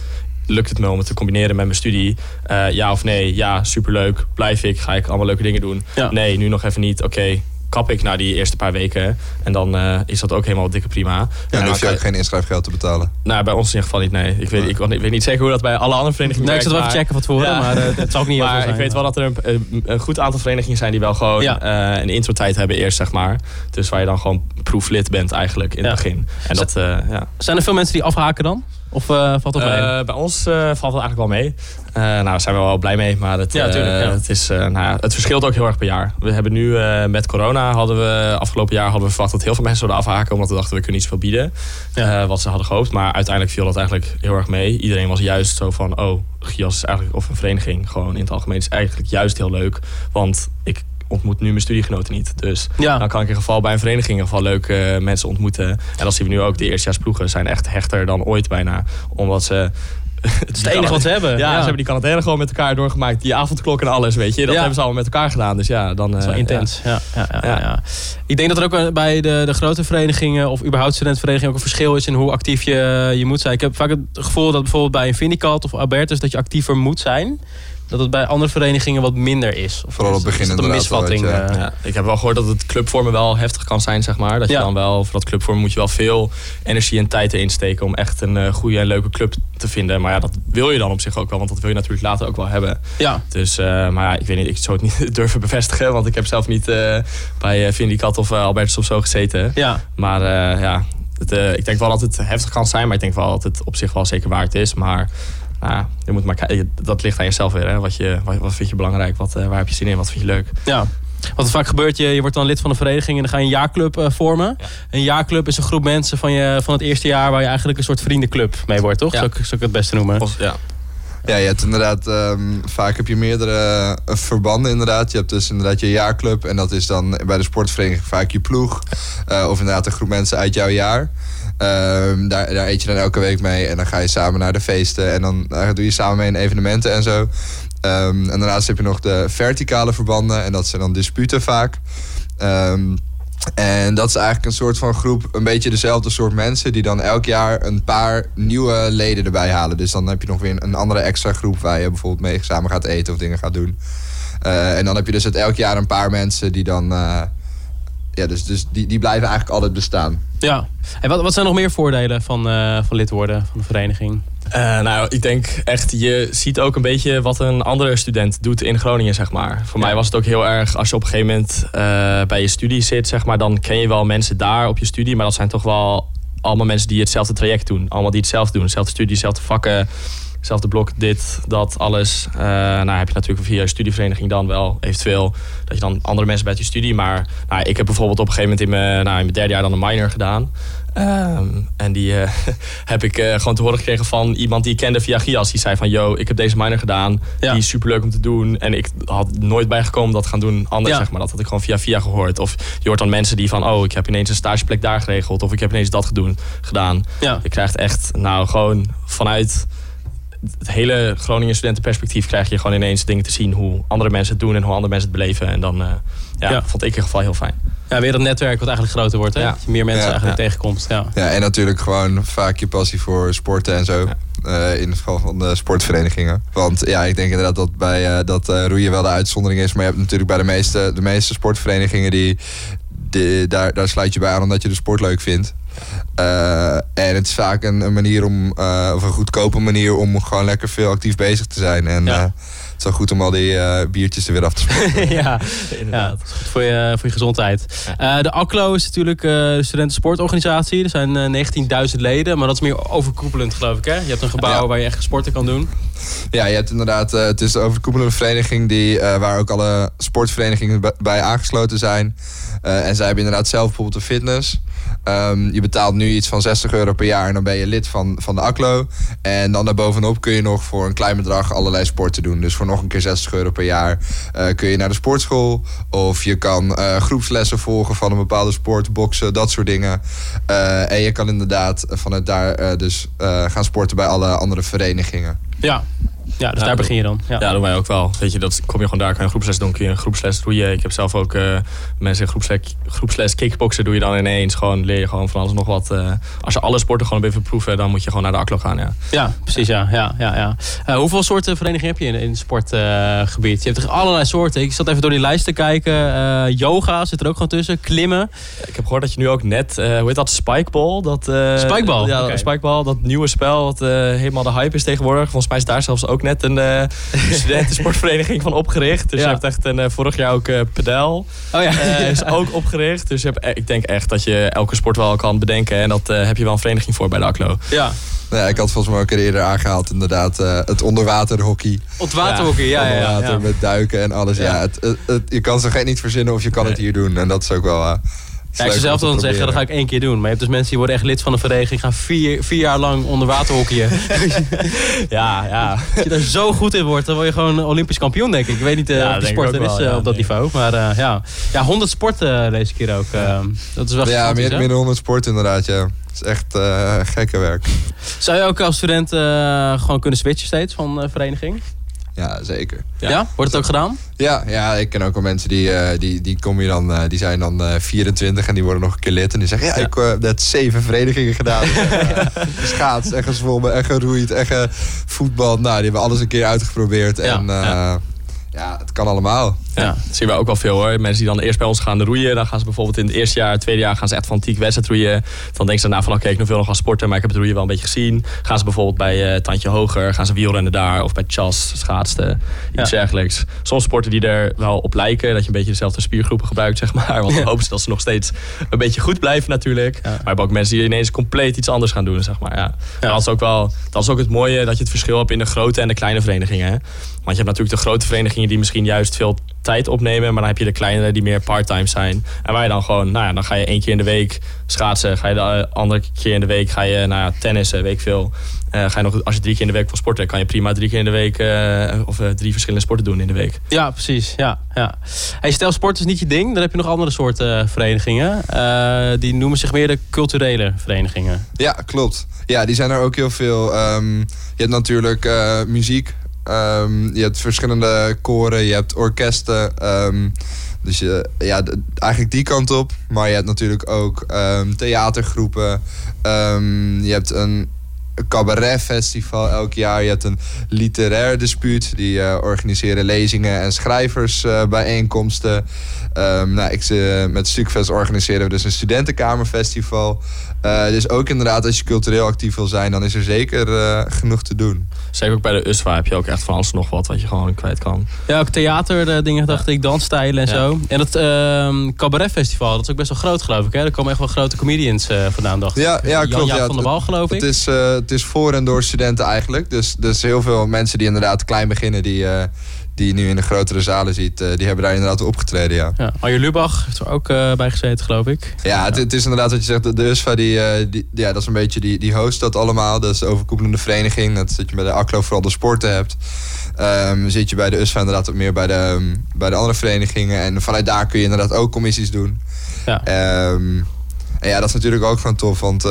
Speaker 4: Lukt het me om het te combineren met mijn studie? Eh, ja of nee? Ja, superleuk. Blijf ik? Ga ik allemaal leuke dingen doen?
Speaker 2: Ja.
Speaker 4: Nee, nu nog even niet. Oké, kap ik na die eerste paar weken. En dan eh, is dat ook helemaal dikke prima.
Speaker 3: Ja,
Speaker 4: En
Speaker 3: dan
Speaker 4: dan
Speaker 3: hoef je ook geen inschrijfgeld te betalen.
Speaker 4: nou, bij ons in ieder geval niet, nee. Ik weet, ik, ik weet niet zeker hoe dat bij alle andere verenigingen
Speaker 2: Nee, ik zat wel
Speaker 4: werkt,
Speaker 2: even checken van tevoren,
Speaker 4: Ja.
Speaker 2: maar eh, het zal ook niet
Speaker 4: maar
Speaker 2: zijn.
Speaker 4: ik weet wel dat er een, een, goed aantal verenigingen zijn die wel gewoon
Speaker 2: Ja.
Speaker 4: eh, een introtijd hebben eerst, zeg maar. Dus waar je dan gewoon proeflid bent eigenlijk in
Speaker 2: Ja.
Speaker 4: het begin. En dat, eh, ja.
Speaker 2: Zijn er veel mensen die afhaken dan? Of eh, valt dat mee?
Speaker 4: Eh, bij ons eh, valt het eigenlijk wel mee. Nou, daar zijn we wel blij mee. Maar het,
Speaker 2: Ja, tuurlijk, ja.
Speaker 4: het, is, nou het verschilt ook heel erg per jaar. We hebben nu met corona, hadden we, afgelopen jaar hadden we verwacht dat heel veel mensen zouden afhaken. Omdat we dachten, we kunnen niet zoveel bieden.
Speaker 2: Ja.
Speaker 4: wat ze hadden gehoopt. Maar uiteindelijk viel dat eigenlijk heel erg mee. Iedereen was juist zo van, oh, Gias is eigenlijk, of een vereniging gewoon in het algemeen, is eigenlijk juist heel leuk. Want ik ontmoet nu mijn studiegenoten niet. Dus
Speaker 2: ja.
Speaker 4: dan kan ik in ieder geval bij een vereniging in geval leuke eh, mensen ontmoeten. En dat zien we nu ook. De eerstejaarsploegen zijn echt hechter dan ooit bijna. Omdat ze... Het
Speaker 2: is het enige wat ze hebben.
Speaker 4: Ja,
Speaker 2: Ja.
Speaker 4: ze hebben die quarantaine gewoon met elkaar doorgemaakt. Die avondklok en alles, weet je. Dat
Speaker 2: Ja.
Speaker 4: hebben ze allemaal met elkaar gedaan. Dus ja, dan...
Speaker 2: Dat is wel
Speaker 4: eh,
Speaker 2: intens. Ja. Ja, ja, ja.
Speaker 4: Ja.
Speaker 2: Ik denk dat er ook wel bij de, de grote verenigingen of überhaupt studentenverenigingen ook een verschil is in hoe actief je, je moet zijn. Ik heb vaak het gevoel dat bijvoorbeeld bij een Vindicat of Albertus dat je actiever moet zijn. Dat het bij andere verenigingen wat minder is. Of
Speaker 3: Vooral op
Speaker 2: is-
Speaker 3: het begin
Speaker 2: is dat een
Speaker 3: wel,
Speaker 2: misvatting? eh?
Speaker 4: Ja, ik heb wel gehoord dat het clubvormen wel heftig kan zijn, zeg maar. Dat je
Speaker 2: Ja.
Speaker 4: dan wel, voor dat clubvormen moet je wel veel energie en tijd erin steken om echt een eh, goede en leuke club te vinden. Maar ja, dat wil je dan op zich ook wel, want dat wil je natuurlijk later ook wel hebben.
Speaker 2: ja.
Speaker 4: Dus, eh, maar ja, ik weet niet, ik zou het niet durven bevestigen, want ik heb zelf niet eh, bij uh, Vindicat of Albertus of zo gezeten.
Speaker 2: ja.
Speaker 4: Maar eh, ja, het, eh, ik denk wel dat het heftig kan zijn, maar ik denk wel dat het op zich wel zeker waard is. Maar nou, ja, je moet maar dat ligt aan jezelf weer. Hè? Wat, je, wat, wat vind je belangrijk? Wat, eh, waar heb je zin in? Wat vind je leuk?
Speaker 2: Ja. Wat er vaak gebeurt, je, je wordt dan lid van een vereniging en dan ga je een jaarclub eh, vormen.
Speaker 4: Ja.
Speaker 2: Een jaarclub is een groep mensen van, je, van het eerste jaar waar je eigenlijk een soort vriendenclub mee wordt, toch?
Speaker 4: Ja.
Speaker 2: Zou, ik, zou ik het beste noemen?
Speaker 4: Of, ja.
Speaker 3: Ja, je hebt inderdaad, ehm, vaak heb je meerdere eh, verbanden inderdaad. Je hebt dus inderdaad je jaarclub en dat is dan bij de sportvereniging vaak je ploeg. Eh, of inderdaad een groep mensen uit jouw jaar. Ehm, daar, daar eet je dan elke week mee en dan ga je samen naar de feesten en dan eh, doe je samen mee in evenementen en zo. Ehm, en daarnaast heb je nog de verticale verbanden en dat zijn dan disputen vaak. En dat is eigenlijk een soort van groep, een beetje dezelfde soort mensen, die dan elk jaar een paar nieuwe leden erbij halen. Dus dan heb je nog weer een, een andere extra groep waar je bijvoorbeeld mee samen gaat eten of dingen gaat doen. Eh, en dan heb je dus het elk jaar een paar mensen die dan. eh, ja, dus, dus die, die blijven eigenlijk altijd bestaan.
Speaker 2: Ja. En wat, wat zijn nog meer voordelen van, eh, van lid worden van de vereniging?
Speaker 4: Eh, nou, ik denk echt, je ziet ook een beetje wat een andere student doet in Groningen, zeg maar. Voor
Speaker 2: Ja.
Speaker 4: mij was het ook heel erg, als je op een gegeven moment eh, bij je studie zit, zeg maar, dan ken je wel mensen daar op je studie, maar dat zijn toch wel allemaal mensen die hetzelfde traject doen. Allemaal die hetzelfde doen, dezelfde studie, dezelfde vakken, hetzelfde blok, dit, dat, alles. Eh, nou heb je natuurlijk via je studievereniging dan wel eventueel dat je dan andere mensen bij je studie, maar nou, ik heb bijvoorbeeld op een gegeven moment in mijn, nou, in mijn derde jaar dan een minor gedaan. Ehm, en die eh, heb ik eh, gewoon te horen gekregen van iemand die ik kende via Gias. Die zei van, yo, ik heb deze minor gedaan.
Speaker 2: Ja.
Speaker 4: Die is superleuk om te doen. En ik had nooit bijgekomen dat gaan doen anders,
Speaker 2: Ja.
Speaker 4: zeg maar. Dat had ik gewoon via via gehoord. Of je hoort dan mensen die van, oh, ik heb ineens een stageplek daar geregeld. Of ik heb ineens dat gedoen, gedaan.
Speaker 2: Ja.
Speaker 4: Je krijgt echt, nou, gewoon vanuit het hele Groningen studentenperspectief krijg je gewoon ineens dingen te zien hoe andere mensen het doen en hoe andere mensen het beleven. En dan, eh, ja,
Speaker 2: Ja.
Speaker 4: vond ik in ieder geval heel fijn.
Speaker 2: Ja, weer dat netwerk wat eigenlijk groter wordt. Hè?
Speaker 4: Ja.
Speaker 2: Dat je meer mensen
Speaker 3: Ja.
Speaker 2: eigenlijk
Speaker 4: Ja.
Speaker 2: tegenkomt. Ja.
Speaker 3: Ja, en natuurlijk gewoon vaak je passie voor sporten en zo. Eh, in het geval van de sportverenigingen. Want ja, ik denk inderdaad dat bij eh, dat eh, roeien wel de uitzondering is. Maar je hebt natuurlijk bij de meeste, de meeste sportverenigingen die, die daar, daar sluit je bij aan omdat je de sport leuk vindt. En het is vaak een, een manier om, of een goedkope manier om gewoon lekker veel actief bezig te zijn. En
Speaker 2: Ja.
Speaker 3: Is wel goed om al die eh, biertjes er weer af te sporten.
Speaker 2: ja,
Speaker 4: Inderdaad.
Speaker 2: dat is goed voor je, voor je gezondheid. Eh, de ACLO is natuurlijk eh, de studentensportorganisatie. Er zijn eh, 19.000 leden, maar dat is meer overkoepelend geloof ik. Hè? Je hebt een gebouw
Speaker 3: Ja.
Speaker 2: waar je echt sporten kan doen.
Speaker 3: Ja, je hebt inderdaad, eh, het is de overkoepelende vereniging die, eh, waar ook alle sportverenigingen bij aangesloten zijn. Eh, en zij hebben inderdaad zelf bijvoorbeeld een fitness. Ehm, je betaalt nu iets van 60 euro per jaar en dan ben je lid van, van de ACLO. En dan daarbovenop kun je nog voor een klein bedrag allerlei sporten doen. Dus voor nog een keer 60 euro per jaar eh, kun je naar de sportschool. Of je kan eh, groepslessen volgen van een bepaalde sport, boksen, dat soort dingen. Eh, en je kan inderdaad vanuit daar dus gaan sporten bij alle andere verenigingen.
Speaker 2: Ja, ja dus daar begin je dan. Ja.
Speaker 4: Doen wij ook wel. Weet je, dat kom je gewoon daar, kan je een groepsles doen, kun je een groepsles roeien. Ik heb zelf ook eh, mensen in groepsles, groepsles kickboksen doe je dan ineens. Gewoon leer je gewoon van alles nog wat. eh, als je alle sporten gewoon even proeven, dan moet je gewoon naar de ACLO gaan, ja.
Speaker 2: Ja, precies. Ja, ja, ja, ja. Eh, hoeveel soorten verenigingen heb je in, in het sportgebied? je hebt er allerlei soorten. Ik zat even door die lijst te kijken. Yoga zit er ook gewoon tussen. Klimmen.
Speaker 4: Ik heb gehoord dat je nu ook net, hoe heet dat, Spikeball? Dat,
Speaker 2: Spikeball?
Speaker 4: Ja. Spikeball, dat nieuwe spel wat helemaal de hype is tegenwoordig. Volgens mij is daar zelfs ook net een eh studentensportvereniging van opgericht. Dus
Speaker 2: Ja.
Speaker 4: je hebt echt een, eh, vorig jaar ook eh Pedel.
Speaker 2: Oh ja.
Speaker 4: eh, is ook opgericht. Dus je hebt, eh, ik denk echt dat je elke sport wel kan bedenken. En dat eh, heb je wel een vereniging voor bij de ACLO.
Speaker 2: ja.
Speaker 3: Nou ja, ik had volgens mij ook eerder aangehaald inderdaad eh, het onderwaterhockey.
Speaker 2: Ontwaterhockey. Ja, ja, ja.
Speaker 3: Onderwater
Speaker 2: ja.
Speaker 3: met duiken en alles. Ja.
Speaker 2: Ja.
Speaker 3: het, het, het- je kan zo gek niet verzinnen of je kan het hier doen. En dat is ook wel...
Speaker 2: Ja, ik zou zelf dan zeggen, dat ga ik één keer doen. Maar je hebt dus mensen die worden echt lid van een vereniging. Gaan vier, vier jaar lang onder water hockeyen.
Speaker 4: Ja, ja.
Speaker 2: Als je daar zo goed in wordt, dan word je gewoon Olympisch kampioen, denk ik. Ik weet niet eh
Speaker 4: Ja,
Speaker 2: of
Speaker 4: ik
Speaker 2: sport er is
Speaker 4: wel,
Speaker 2: eh,
Speaker 4: ja.
Speaker 2: op dat
Speaker 4: Nee.
Speaker 2: niveau. Maar eh, ja. ja, 100 sporten deze keer ook. dat is wel
Speaker 3: Ja, meer, dan 100 sport inderdaad, ja. Het is echt eh, gekke werk.
Speaker 2: Zou je ook als student eh, gewoon kunnen switchen steeds van eh, vereniging?
Speaker 3: Ja, zeker.
Speaker 2: Ja.
Speaker 4: Ja.
Speaker 2: Wordt het ook gedaan?
Speaker 3: Ja, ja, ik ken ook wel mensen die, eh, die, die, kom je dan, eh, die zijn dan eh 24 en die worden nog een keer lid. En die zeggen, ja,
Speaker 2: Ja.
Speaker 3: ik heb net zeven verenigingen gedaan. uh, geschaatst en gezwommen en geroeid en gevoetbald. Nou, die hebben alles een keer uitgeprobeerd.
Speaker 2: Ja,
Speaker 3: En eh,
Speaker 4: ja.
Speaker 3: het kan allemaal.
Speaker 4: Ja, dat zien we ook wel veel hoor. Mensen die dan eerst bij ons gaan roeien, dan gaan ze bijvoorbeeld in het eerste jaar, het tweede jaar gaan ze echt fanatiek wedstrijd roeien. Dan denken ze daarna van oké, ik wil nog gaan sporten, maar ik heb het roeien wel een beetje gezien. Gaan ze bijvoorbeeld bij eh Tandje Hoger, gaan ze wielrennen daar of bij Chas, schaatsen, iets
Speaker 2: Ja.
Speaker 4: dergelijks. Soms sporten die er wel op lijken, dat je een beetje dezelfde spiergroepen gebruikt zeg maar. Want dan hopen ze dat ze nog steeds een beetje goed blijven natuurlijk.
Speaker 2: Ja.
Speaker 4: Maar we hebben ook mensen die ineens compleet iets anders gaan doen zeg maar. Ja. Dat is ook wel, dat is ook het mooie dat je het verschil hebt in de grote en de kleine verenigingen. hè. Want je hebt natuurlijk de grote verenigingen die misschien juist veel tijd opnemen. Maar dan heb je de kleinere die meer part-time zijn. En waar je dan gewoon, nou ja, dan ga je één keer in de week schaatsen. Ga je de eh, andere keer in de week ga je nou ja, tennissen, weet ik veel. Eh, ga je nog, als je drie keer in de week wil sporten, kan je prima drie keer in de week eh, of eh, drie verschillende sporten doen in de week.
Speaker 2: Ja, precies. Ja, ja. Hey, stel, sport is niet je ding. Dan heb je nog andere soorten verenigingen. Eh, die noemen zich meer de culturele verenigingen.
Speaker 3: Ja, klopt. Ja, die zijn er ook heel veel. Ehm, je hebt natuurlijk eh, muziek. Ehm, je hebt verschillende koren. Je hebt orkesten. ehm, dus je, ja, eigenlijk die kant op. Maar je hebt natuurlijk ook ehm, theatergroepen. Je hebt een cabaretfestival elk jaar. Je hebt een literair dispuut. Die eh, organiseren lezingen en schrijversbijeenkomsten. Ehm nou, ik, eh, met Stukfest organiseren we dus een studentenkamerfestival. Eh, dus ook inderdaad, als je cultureel actief wil zijn, dan is er zeker eh, genoeg te doen.
Speaker 4: Zeker ook bij de USWA heb je ook echt van alles nog wat wat je gewoon kwijt kan.
Speaker 2: Ja, ook theater eh, dingen dacht ik, dansstijlen en
Speaker 4: Ja.
Speaker 2: zo. En het ehm cabaretfestival, dat is ook best wel groot geloof ik. Hè? Er komen echt wel grote comedians eh, vandaan, dacht ik.
Speaker 3: Ja, ja,
Speaker 2: Jan
Speaker 3: klopt,
Speaker 2: Jaap
Speaker 3: ja,
Speaker 2: van der
Speaker 3: het-
Speaker 2: Wal geloof ik.
Speaker 3: Het is, eh, het is voor en door studenten eigenlijk. Dus, dus heel veel mensen die inderdaad klein beginnen, die, eh, die je nu in de grotere zalen ziet, eh, die hebben daar inderdaad opgetreden, ja.
Speaker 2: Ja, Arjen Lubach heeft er ook eh, bij gezeten geloof ik.
Speaker 3: Ja, het, het is inderdaad wat je zegt. De, USFA, die, eh, die, ja, dat is een beetje die, die host dat allemaal. Dat is de overkoepelende vereniging. Dat dat je bij de ACLO vooral de sporten hebt. Ehm, zit je bij de USFA inderdaad wat meer bij de, bij de andere verenigingen. En vanuit daar kun je inderdaad ook commissies doen.
Speaker 2: Ja.
Speaker 3: Ehm, en ja, dat is natuurlijk ook gewoon tof. Want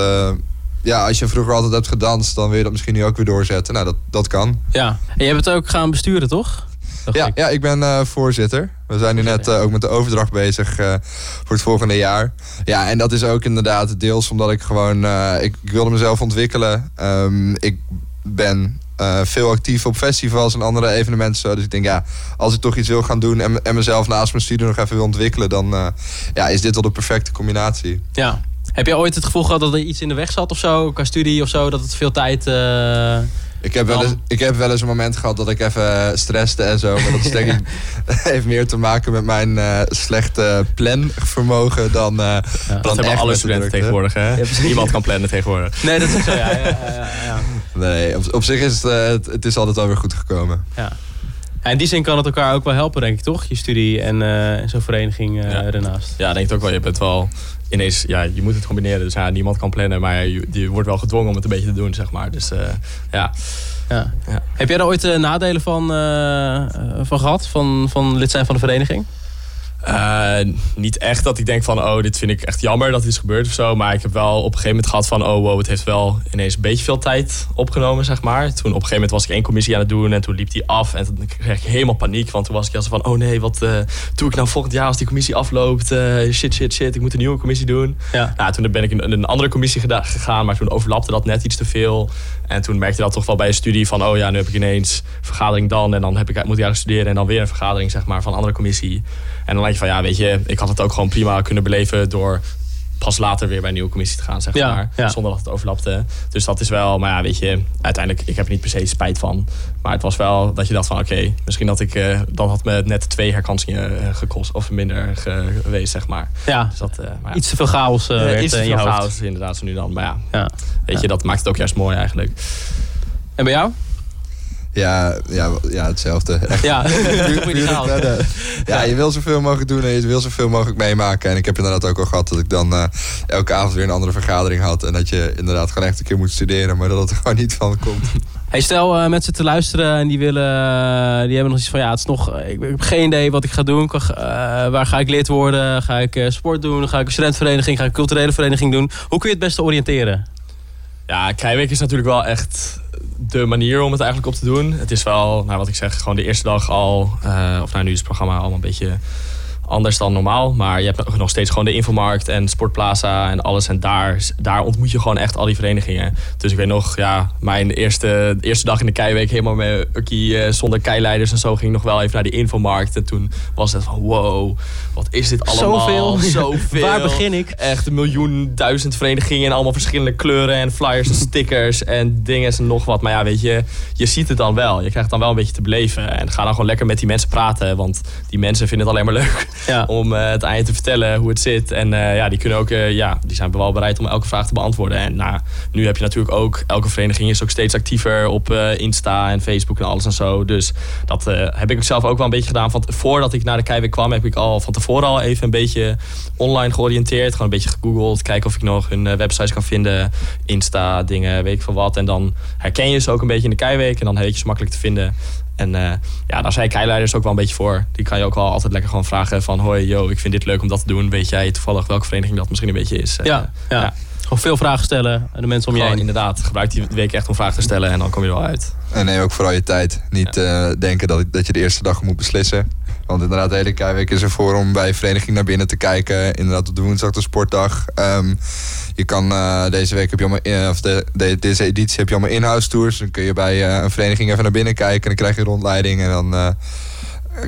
Speaker 3: ja, als je vroeger altijd hebt gedanst, dan wil je dat misschien nu ook weer doorzetten. Nou, dat, dat kan.
Speaker 2: Ja. En je hebt het ook gaan besturen, toch?
Speaker 3: Ja,
Speaker 2: ik.
Speaker 3: ja, ik ben eh, voorzitter. We zijn nu net eh, ook met de overdracht bezig eh, voor het volgende jaar. Ja, en dat is ook inderdaad deels omdat ik gewoon... ik, wilde mezelf ontwikkelen. Ehm, ik ben veel actief op festivals en andere evenementen. Zo. Dus ik denk, ja, als ik toch iets wil gaan doen... en, en mezelf naast mijn studie nog even wil ontwikkelen... dan ja, is dit wel de perfecte combinatie.
Speaker 2: Ja. Heb je ooit het gevoel gehad dat er iets in de weg zat of zo, qua studie of zo, dat het veel tijd... eh,
Speaker 3: Ik heb, wel eens, ik heb wel eens een moment gehad dat ik even stresste en zo. Maar dat is denk ik heeft meer te maken met mijn eh, slechte planvermogen dan, eh
Speaker 2: Ja.
Speaker 3: dan
Speaker 4: Dat hebben alle studenten tegenwoordig. Hè? Niemand kan plannen tegenwoordig.
Speaker 2: Nee, dat is zo, ja. ja, ja, ja, ja.
Speaker 3: Nee, op, op zich is het, eh, het, het is altijd wel weer goed gekomen.
Speaker 2: Ja. Ja, in die zin kan het elkaar ook wel helpen, denk ik, toch? Je studie en eh, zo'n vereniging eh
Speaker 4: Ja.
Speaker 2: ernaast.
Speaker 4: Ja, ik denk het ook wel. Je bent wel ineens, ja, je moet het combineren. Dus ja, niemand kan plannen, maar je, je wordt wel gedwongen om het een beetje te doen, zeg maar. Dus eh, ja.
Speaker 2: Ja.
Speaker 4: Ja.
Speaker 2: Heb jij er ooit nadelen van, van gehad? Van, van lid zijn van de vereniging?
Speaker 4: Eh, niet echt dat ik denk van, oh, dit vind ik echt jammer dat dit is gebeurd of zo. Maar ik heb wel op een gegeven moment gehad van, oh wow, het heeft wel ineens een beetje veel tijd opgenomen, zeg maar. Toen op een gegeven moment was ik één commissie aan het doen en toen liep die af. En toen kreeg ik helemaal paniek, want toen was ik als van, oh nee, wat eh, doe ik nou volgend jaar als die commissie afloopt? Eh, shit, shit, shit, ik moet een nieuwe commissie doen.
Speaker 2: Ja.
Speaker 4: Nou, toen ben ik in een andere commissie gegaan, maar toen overlapte dat net iets te veel. En toen merkte je dat toch wel bij een studie van, oh ja, nu heb ik ineens vergadering dan. En dan heb ik, moet ik eigenlijk studeren en dan weer een vergadering, zeg maar, van een andere commissie. En dan denk je van, ja, weet je, ik had het ook gewoon prima kunnen beleven door pas later weer bij een nieuwe commissie te gaan, zeg
Speaker 2: Ja,
Speaker 4: maar.
Speaker 2: ja.
Speaker 4: Zonder dat het overlapte. Dus dat is wel, maar ja, weet je, uiteindelijk, ik heb er niet per se spijt van. Maar het was wel dat je dacht van, oké, misschien dat ik, eh, dan had me net twee herkansingen eh, gekost, of minder ge- geweest, zeg maar.
Speaker 2: Ja,
Speaker 4: Dus dat, eh, maar ja.
Speaker 2: iets te veel chaos
Speaker 4: Ja,
Speaker 2: werd
Speaker 4: iets te
Speaker 2: in je
Speaker 4: veel chaos, inderdaad, zo nu dan. Maar ja,
Speaker 2: Ja.
Speaker 4: weet je, dat maakt het ook juist mooi eigenlijk.
Speaker 2: En bij jou?
Speaker 3: Ja, ja, ja hetzelfde.
Speaker 2: Ja.
Speaker 3: Ja, je wil zoveel mogelijk doen en je wil zoveel mogelijk meemaken. En ik heb inderdaad ook al gehad dat ik dan eh, elke avond weer een andere vergadering had. En dat je inderdaad gewoon echt een keer moet studeren, maar dat het er gewoon niet van komt.
Speaker 2: Hey, stel eh, mensen te luisteren en die willen, eh, die hebben nog iets van ja, het is nog, ik, ik heb geen idee wat ik ga doen. Kan, waar ga ik lid worden? Ga ik sport doen? Ga ik een studentenvereniging? Ga ik een culturele vereniging doen? Hoe kun je het beste oriënteren?
Speaker 4: Ja, Krijweek is natuurlijk wel echt de manier om het eigenlijk op te doen. Het is wel, nou wat ik zeg, gewoon de eerste dag al, eh, of nou nu is het programma allemaal een beetje anders dan normaal. Maar je hebt nog steeds gewoon de Infomarkt en Sportplaza en alles. En daar, daar ontmoet je gewoon echt al die verenigingen. Dus ik weet nog, ja, mijn eerste, eerste dag in de Keiweek helemaal met Ukkie eh, zonder keileiders en zo ging nog wel even naar de Infomarkt. En toen was het van wow, wat is dit allemaal?
Speaker 2: Zoveel.
Speaker 4: Zoveel.
Speaker 2: Waar begin ik?
Speaker 4: Echt een miljoen, duizend verenigingen en allemaal verschillende kleuren en flyers en stickers en dingen en nog wat. Maar ja, weet je, je ziet het dan wel. Je krijgt het dan wel een beetje te beleven. En ga dan gewoon lekker met die mensen praten, want die mensen vinden het alleen maar leuk
Speaker 2: Ja.
Speaker 4: om eh, het aan je te vertellen hoe het zit. En eh, ja, die kunnen ook, eh, ja, die zijn wel bereid om elke vraag te beantwoorden. En nou, nu heb je natuurlijk ook, elke vereniging is ook steeds actiever op Insta en Facebook en alles en zo. Dus dat heb ik zelf ook wel een beetje gedaan. Van, voordat ik naar de Keiweek kwam, heb ik al van tevoren al even een beetje online georiënteerd. Gewoon een beetje gegoogeld, kijken of ik nog hun websites kan vinden. Insta, dingen, weet ik veel wat. En dan herken je ze ook een beetje in de Keiweek. En dan heet je ze makkelijk te vinden. En eh, ja, daar zijn keileiders ook wel een beetje voor. Die kan je ook wel altijd lekker gewoon vragen van... hoi, yo, ik vind dit leuk om dat te doen. Weet jij toevallig welke vereniging dat misschien een beetje is? Eh,
Speaker 2: Ja, ja.
Speaker 4: ja.
Speaker 2: Gewoon veel vragen stellen aan de mensen om je
Speaker 4: Gewoon
Speaker 2: heen.
Speaker 4: inderdaad, gebruik die week echt om vragen te stellen... en dan kom je er wel uit.
Speaker 3: En neem ook vooral je tijd. Niet eh, denken dat, dat je de eerste dag moet beslissen. Want inderdaad, de hele Keiweek is ervoor om bij vereniging naar binnen te kijken. Inderdaad, op de woensdag de sportdag. Ehm, je kan, eh, deze week heb je allemaal, in- of de, de- deze editie heb je allemaal in-house tours. Dan kun je bij eh, een vereniging even naar binnen kijken. En dan krijg je een rondleiding en dan eh,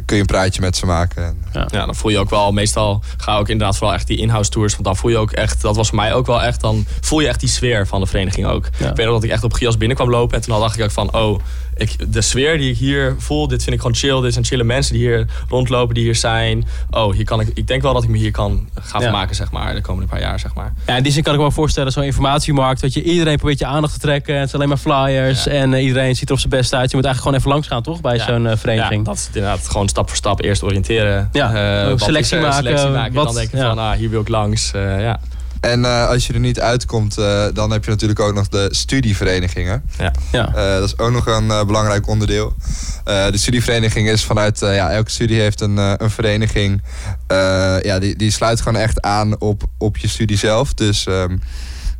Speaker 3: kun je een praatje met ze maken. En,
Speaker 4: Ja, dan voel je ook wel, meestal ga ik ook inderdaad vooral echt die in-house tours. Want dan voel je ook echt, dat was voor mij ook wel echt, dan voel je echt die sfeer van de vereniging ook.
Speaker 2: Ja.
Speaker 4: Ik weet nog dat ik echt op Gias binnenkwam lopen en toen dacht ik ook van, oh, ik, de sfeer die ik hier voel, dit vind ik gewoon chill. Dit zijn chille mensen die hier rondlopen, die hier zijn. Oh, hier kan ik, ik denk wel dat ik me hier kan gaan
Speaker 2: Ja.
Speaker 4: vermaken, zeg maar, de komende paar jaar, zeg maar.
Speaker 2: Ja, in die zin kan ik me wel voorstellen, zo'n informatiemarkt, dat je iedereen probeert je aandacht te trekken. Het zijn alleen maar flyers
Speaker 4: Ja.
Speaker 2: en eh, iedereen ziet er op zijn best uit. Je moet eigenlijk gewoon even langs gaan, toch? Bij
Speaker 4: Ja.
Speaker 2: zo'n eh, vereniging.
Speaker 4: Ja, dat is inderdaad gewoon stap voor stap eerst oriënteren.
Speaker 2: Ja,
Speaker 4: wat
Speaker 2: selectie maken,
Speaker 4: Selectie maken.
Speaker 2: wat-
Speaker 4: dan denk je van, ah, hier wil ik langs. Ja.
Speaker 3: En eh, als je er niet uitkomt, eh, dan heb je natuurlijk ook nog de studieverenigingen.
Speaker 2: Ja.
Speaker 3: Eh, dat is ook nog een eh, belangrijk onderdeel. Eh, de studievereniging is vanuit, eh, ja, elke studie heeft een, eh, een vereniging. Eh, ja, die, die sluit gewoon echt aan op, op je studie zelf. Dus ehm,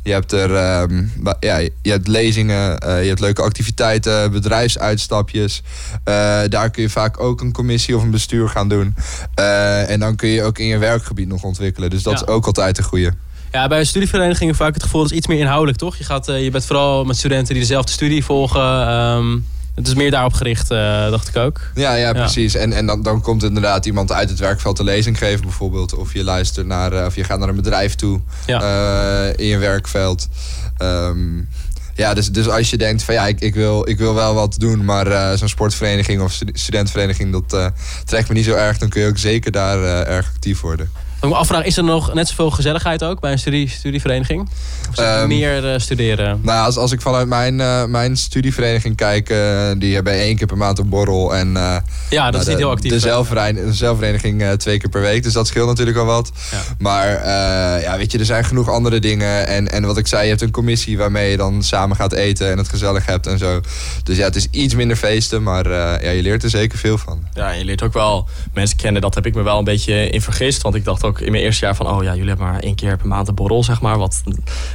Speaker 3: Je hebt er ehm, ja, je hebt lezingen, je hebt leuke activiteiten, bedrijfsuitstapjes. Eh, daar kun je vaak ook een commissie of een bestuur gaan doen. Eh, en dan kun je ook in je werkgebied nog ontwikkelen. Dus dat
Speaker 2: Ja.
Speaker 3: is ook altijd een goede.
Speaker 2: Ja, bij studieverenigingen vaak het gevoel dat het iets meer inhoudelijk, toch? Je, gaat, eh, je bent vooral met studenten die dezelfde studie volgen. ehm, het is meer daarop gericht, eh, dacht ik ook.
Speaker 3: Ja, ja, precies. En, en dan, dan komt inderdaad iemand uit het werkveld een lezing geven bijvoorbeeld. Of je luistert naar, eh, of je gaat naar een bedrijf toe
Speaker 2: Ja.
Speaker 3: in je werkveld. Ehm, ja, dus, dus als je denkt van ja, ik, ik, wil, ik wil wel wat doen, maar zo'n sportvereniging of stu- studentenvereniging, dat trekt me niet zo erg, dan kun je ook zeker daar erg actief worden.
Speaker 2: Ik me afvragen, is er nog net zoveel gezelligheid ook bij een studie, studievereniging? Of is het
Speaker 3: Ehm,
Speaker 2: meer eh, studeren?
Speaker 3: Nou, als, als ik vanuit mijn, eh, mijn studievereniging kijk, eh, die hebben één keer per maand een borrel. En, eh,
Speaker 2: Ja, dat
Speaker 3: nou,
Speaker 2: is niet
Speaker 3: de-
Speaker 2: heel actief.
Speaker 3: De zelfvereniging, de zelfvereniging eh, twee keer per week, dus dat scheelt natuurlijk al wat.
Speaker 2: Ja.
Speaker 3: Maar eh, ja, weet je, er zijn genoeg andere dingen. En, en wat ik zei, je hebt een commissie waarmee je dan samen gaat eten en het gezellig hebt en zo. Dus ja, het is iets minder feesten, maar eh, ja, je leert er zeker veel van.
Speaker 4: Ja, je leert ook wel mensen kennen. Dat heb ik me wel een beetje in vergist. Want ik dacht ook in mijn eerste jaar van... oh ja, jullie hebben maar één keer per maand een borrel, zeg maar. Wat,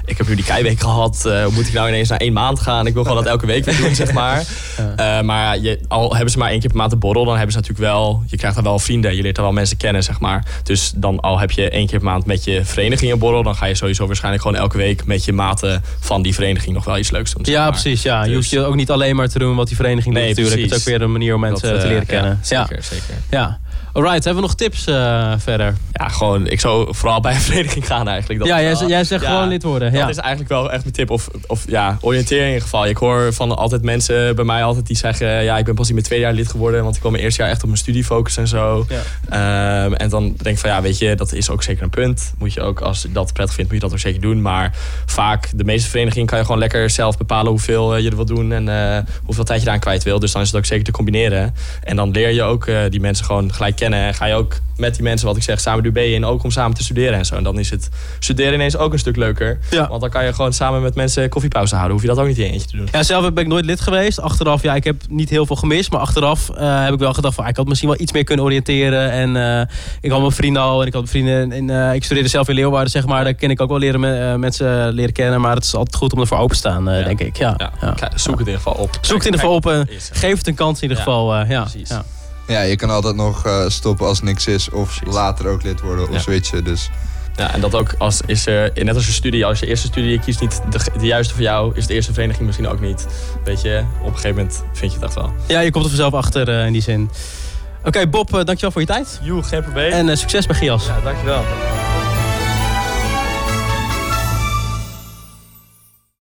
Speaker 4: ik heb nu die keiweek gehad. eh, moet ik nou ineens naar één maand gaan? Ik wil gewoon dat elke week weer doen, zeg maar. Eh, maar je, al hebben ze maar één keer per maand een borrel... dan hebben ze natuurlijk wel... je krijgt dan wel vrienden. Je leert dan wel mensen kennen, zeg maar. Dus dan al heb je één keer per maand met je vereniging een borrel... dan ga je sowieso waarschijnlijk gewoon elke week... met je maten van die vereniging nog wel iets leuks doen. zeg
Speaker 2: Ja,
Speaker 4: maar.
Speaker 2: precies. Ja. Je
Speaker 4: Dus-
Speaker 2: hoeft je ook niet alleen maar te doen wat die vereniging
Speaker 4: Nee,
Speaker 2: doet natuurlijk. Het is ook weer een manier om mensen
Speaker 4: Dat,
Speaker 2: te
Speaker 4: eh,
Speaker 2: leren kennen.
Speaker 4: Ja, zeker, zeker.
Speaker 2: Ja. Alright, hebben we nog tips eh, verder?
Speaker 4: Ja, gewoon, ik zou vooral bij een vereniging gaan eigenlijk. Dat
Speaker 2: ja, jij,
Speaker 4: wel-
Speaker 2: jij zegt
Speaker 4: ja,
Speaker 2: gewoon lid worden. Ja.
Speaker 4: Dat is eigenlijk wel echt mijn tip. Of, of ja, oriënteer in ieder geval. Ik hoor van altijd mensen bij mij altijd die zeggen... ja, ik ben pas in mijn tweede jaar lid geworden... want ik wil mijn eerste jaar echt op mijn studie focussen en zo.
Speaker 2: Ja.
Speaker 4: Ehm, en dan denk ik van ja, weet je, dat is ook zeker een punt. Moet je ook, als je dat prettig vindt, moet je dat ook zeker doen. Maar vaak, de meeste verenigingen kan je gewoon lekker zelf bepalen... hoeveel eh, je er wil doen en eh, hoeveel tijd je daaraan kwijt wil. Dus dan is het ook zeker te combineren. En dan leer je ook eh, die mensen gewoon gelijk kennen. En ga je ook met die mensen, wat ik zeg, samen de UB in. Ook om samen te studeren en zo. En dan is het studeren ineens ook een stuk leuker.
Speaker 2: Ja.
Speaker 4: Want dan kan je gewoon samen met mensen koffiepauze houden. Hoef je dat ook niet in je eentje te doen.
Speaker 2: Ja, zelf ben ik nooit lid geweest. Achteraf, ja, ik heb niet heel veel gemist. Maar achteraf eh, heb ik wel gedacht van, ah, ik had misschien wel iets meer kunnen oriënteren. En eh, ik had mijn vrienden al. En ik had vrienden. En, eh, ik studeerde zelf in Leeuwarden, zeg maar. Daar ken ik ook wel leren, me- eh, mensen leren kennen. Maar het is altijd goed om ervoor open te staan, eh,
Speaker 4: Ja.
Speaker 2: denk ik. Ja.
Speaker 4: Ja, zoek het in ieder geval op.
Speaker 2: Zoek het in ieder geval op. geef het een kans in ieder geval. eh, ja.
Speaker 4: precies.
Speaker 3: Ja. Je kan altijd nog eh, stoppen als niks is of
Speaker 4: Precies.
Speaker 3: later ook lid worden of
Speaker 4: Ja.
Speaker 3: switchen. Dus
Speaker 4: Ja, en dat ook als is er, net als je studie, als je eerste studie je kiest niet de, de juiste voor jou, is de eerste vereniging misschien ook niet. Weet je, op een gegeven moment vind je het echt wel.
Speaker 2: ja, je komt er vanzelf achter eh, in die zin. Oké, Bob, eh, dankjewel voor je tijd.
Speaker 4: Joe, geen probleem.
Speaker 2: En eh, succes bij Gias.
Speaker 4: ja, dankjewel.